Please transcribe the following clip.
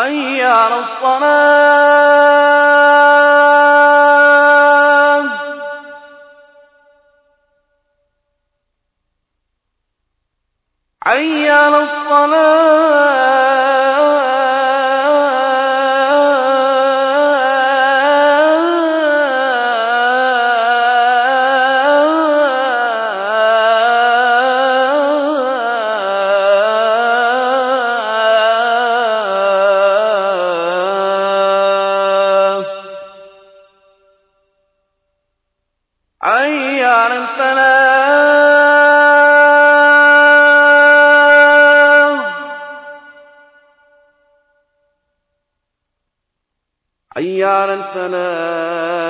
حي الصلاة. حي الصلاة. على الفلاح. على الفلاح.